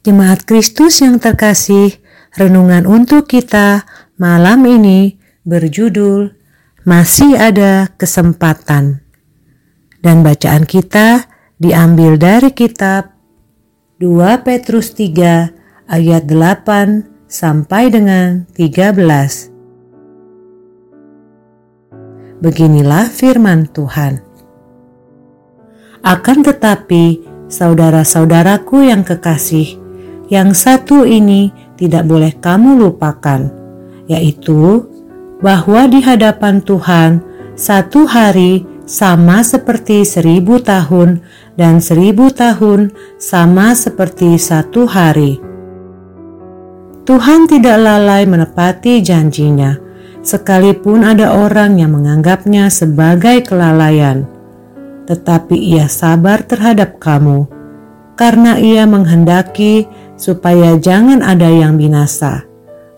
Jemaat Kristus yang terkasih, renungan untuk kita malam ini berjudul Masih Ada Kesempatan. Dan bacaan kita diambil dari kitab 2 Petrus 3 ayat 8 sampai dengan 13. Beginilah firman Tuhan. Akan tetapi, saudara-saudaraku yang kekasih, yang satu ini tidak boleh kamu lupakan, yaitu bahwa di hadapan Tuhan satu hari sama seperti seribu tahun dan seribu tahun sama seperti satu hari. Tuhan tidak lalai menepati janjinya, sekalipun ada orang yang menganggapnya sebagai kelalaian. Tetapi ia sabar terhadap kamu, karena ia menghendaki supaya jangan ada yang binasa,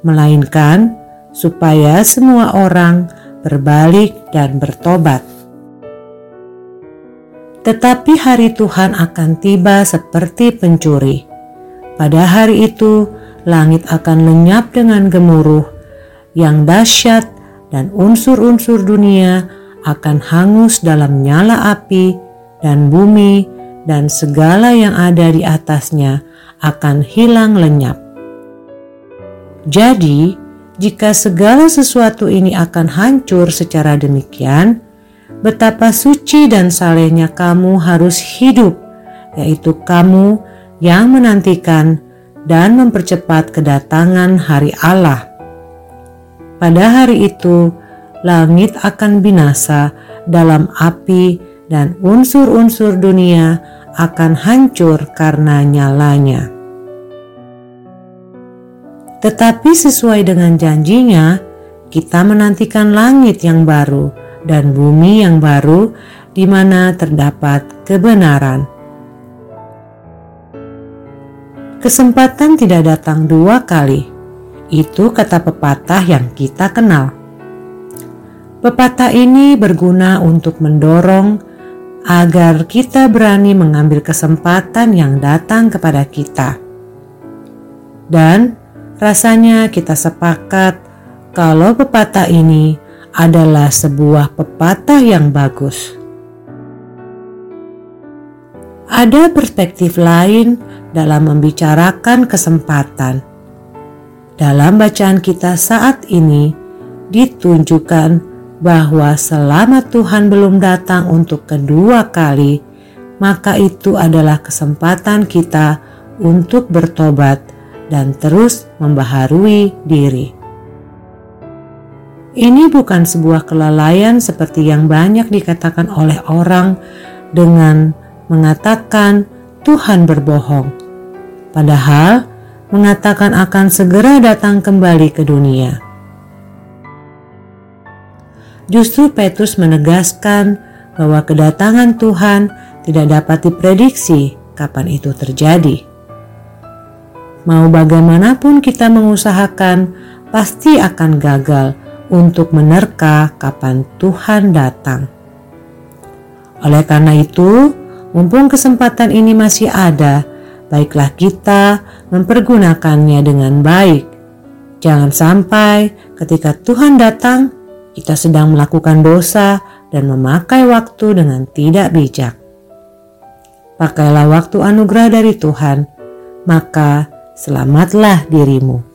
melainkan supaya semua orang berbalik dan bertobat. Tetapi hari Tuhan akan tiba seperti pencuri. Pada hari itu, langit akan lenyap dengan gemuruh yang dahsyat, dan unsur-unsur dunia akan hangus dalam nyala api, dan bumi dan segala yang ada di atasnya akan hilang lenyap. Jadi, jika segala sesuatu ini akan hancur secara demikian, betapa suci dan salehnya kamu harus hidup, yaitu kamu yang menantikan dan mempercepat kedatangan hari Allah. Pada hari itu, langit akan binasa dalam api dan unsur-unsur dunia akan hancur karena nyalanya. Tetapi sesuai dengan janjinya, kita menantikan langit yang baru dan bumi yang baru di mana terdapat kebenaran. Kesempatan tidak datang dua kali. Itu kata pepatah yang kita kenal. Pepatah ini berguna untuk mendorong agar kita berani mengambil kesempatan yang datang kepada kita. Dan rasanya kita sepakat kalau pepatah ini adalah sebuah pepatah yang bagus. Ada perspektif lain dalam membicarakan kesempatan. Dalam bacaan kita saat ini ditunjukkan bahwa selama Tuhan belum datang untuk kedua kali, maka itu adalah kesempatan kita untuk bertobat dan terus membaharui diri. Ini bukan sebuah kelalaian seperti yang banyak dikatakan oleh orang dengan mengatakan Tuhan berbohong, padahal mengatakan akan segera datang kembali ke dunia. Justru Petrus menegaskan bahwa kedatangan Tuhan tidak dapat diprediksi kapan itu terjadi. Mau bagaimanapun kita mengusahakan, pasti akan gagal untuk menerka kapan Tuhan datang. Oleh karena itu, mumpung kesempatan ini masih ada, baiklah kita mempergunakannya dengan baik. Jangan sampai ketika Tuhan datang, kita sedang melakukan dosa dan memakai waktu dengan tidak bijak. Pakailah waktu anugerah dari Tuhan, maka selamatlah dirimu.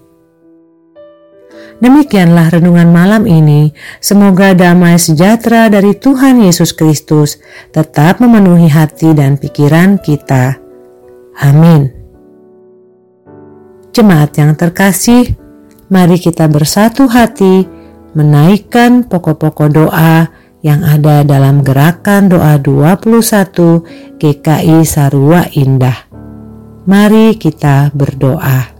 Demikianlah renungan malam ini. Semoga damai sejahtera dari Tuhan Yesus Kristus tetap memenuhi hati dan pikiran kita. Amin. Jemaat yang terkasih, mari kita bersatu hati menaikkan pokok-pokok doa yang ada dalam gerakan doa 21 GKI Sarua Indah. Mari kita berdoa.